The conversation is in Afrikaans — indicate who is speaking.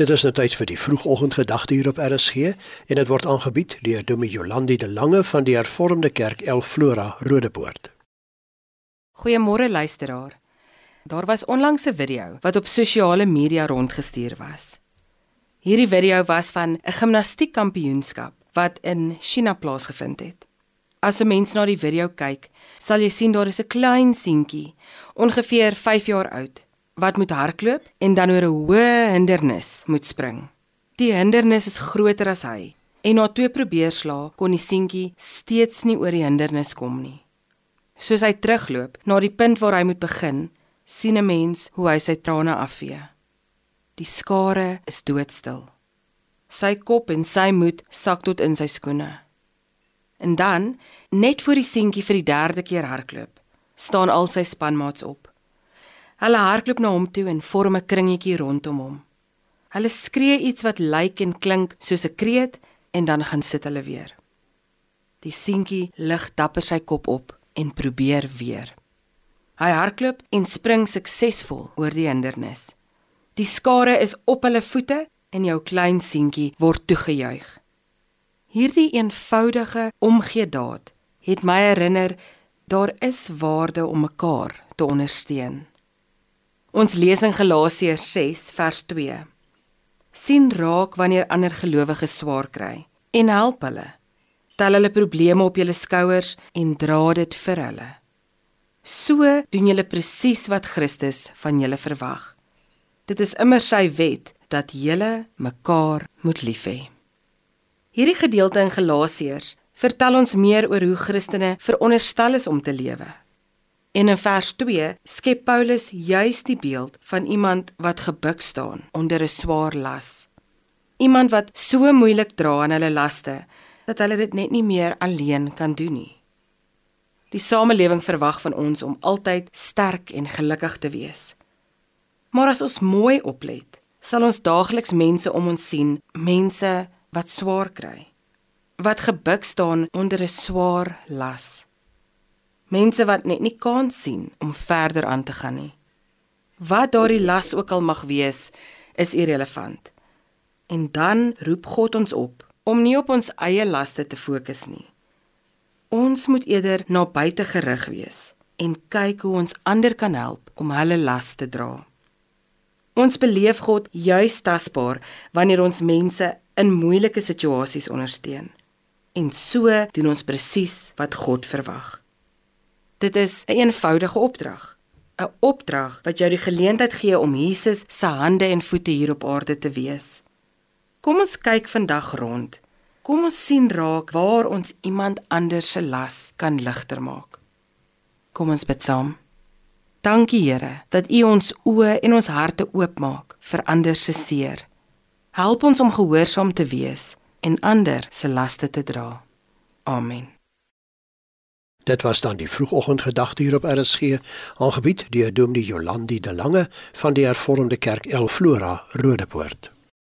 Speaker 1: Dit is nou tyd vir die vroegoggendgedagte hier op RSG en dit word aangebied deur Dominee Jolandi de Lange van die Hervormde Kerk El Flora Rodepoort.
Speaker 2: Goeiemôre luisteraar. Daar was onlangs 'n video wat op sosiale media rondgestuur was. Hierdie video was van 'n gimnastiekkampioenskap wat in China plaasgevind het. As 'n mens na die video kyk, sal jy sien daar is 'n klein seentjie, ongeveer 5 jaar oud, wat moet hardloop en dan oor 'n hoë hindernis moet spring. Die hindernis is groter as hy en na twee probeerslae kon die seentjie steeds nie oor die hindernis kom nie. Soos hy terugloop na die punt waar hy moet begin, sien 'n mens hoe hy sy trane afvee. Die skare is doodstil. Sy kop en sy moed sak tot in sy skoene. En dan, net voor die seentjie vir die derde keer hardloop, staan al sy spanmaats op. Hulle hardloop na hom toe en vorm 'n kringetjie rondom hom. Hulle skree iets wat lyk en klink soos 'n kreet en dan gaan sit hulle weer. Die seentjie lig dapper sy kop op en probeer weer. Hy hardloop en spring suksesvol oor die hindernis. Die skare is op hulle voete en jou klein seentjie word toegejuig. Hierdie eenvoudige omgee daad het my herinner daar is waarde om mekaar te ondersteun. Ons lees in Galasiërs 6 vers 2. sien raak wanneer ander gelowiges swaar kry en help hulle. Tel hulle probleme op julle skouers en dra dit vir hulle. So doen julle presies wat Christus van julle verwag. Dit is immer sy wet dat julle mekaar moet lief hê. Hierdie gedeelte in Galasiërs vertel ons meer oor hoe Christene veronderstel is om te lewe. En in vers 2 skep Paulus juis die beeld van iemand wat gebuk staan onder 'n swaar las. Iemand wat so moeilik dra aan hulle laste dat hulle dit net nie meer alleen kan doen nie. Die samelewing verwag van ons om altyd sterk en gelukkig te wees. Maar as ons mooi oplet, sal ons daagliks mense om ons sien, mense wat swaar kry, wat gebuk staan onder 'n swaar las mense wat net nie kan sien om verder aan te gaan nie. Wat daardie las ook al mag wees, is irrelevant. En dan roep God ons op om nie op ons eie laste te fokus nie. Ons moet eerder na buite gerig wees en kyk hoe ons ander kan help om hulle las te dra. Ons beleef God juis tasbaar wanneer ons mense in moeilike situasies ondersteun. En so doen ons presies wat God verwag. Dit is 'n een eenvoudige opdrag. 'n Opdrag wat jou die geleentheid gee om Jesus se hande en voete hier op aarde te wees. Kom ons kyk vandag rond. Kom ons sien raak waar ons iemand anders se las kan ligter maak. Kom ons bid saam. Dankie Here dat U ons oë en ons harte oopmaak vir ander se seer. Help ons om gehoorsaam te wees en ander se laste te dra. Amen.
Speaker 1: Dit was dan die vroegoggendgedagte hier op RSG, aangebied deur Dominee Jolandi de Lange van die Hervormde Kerk El Flora Rodepoort.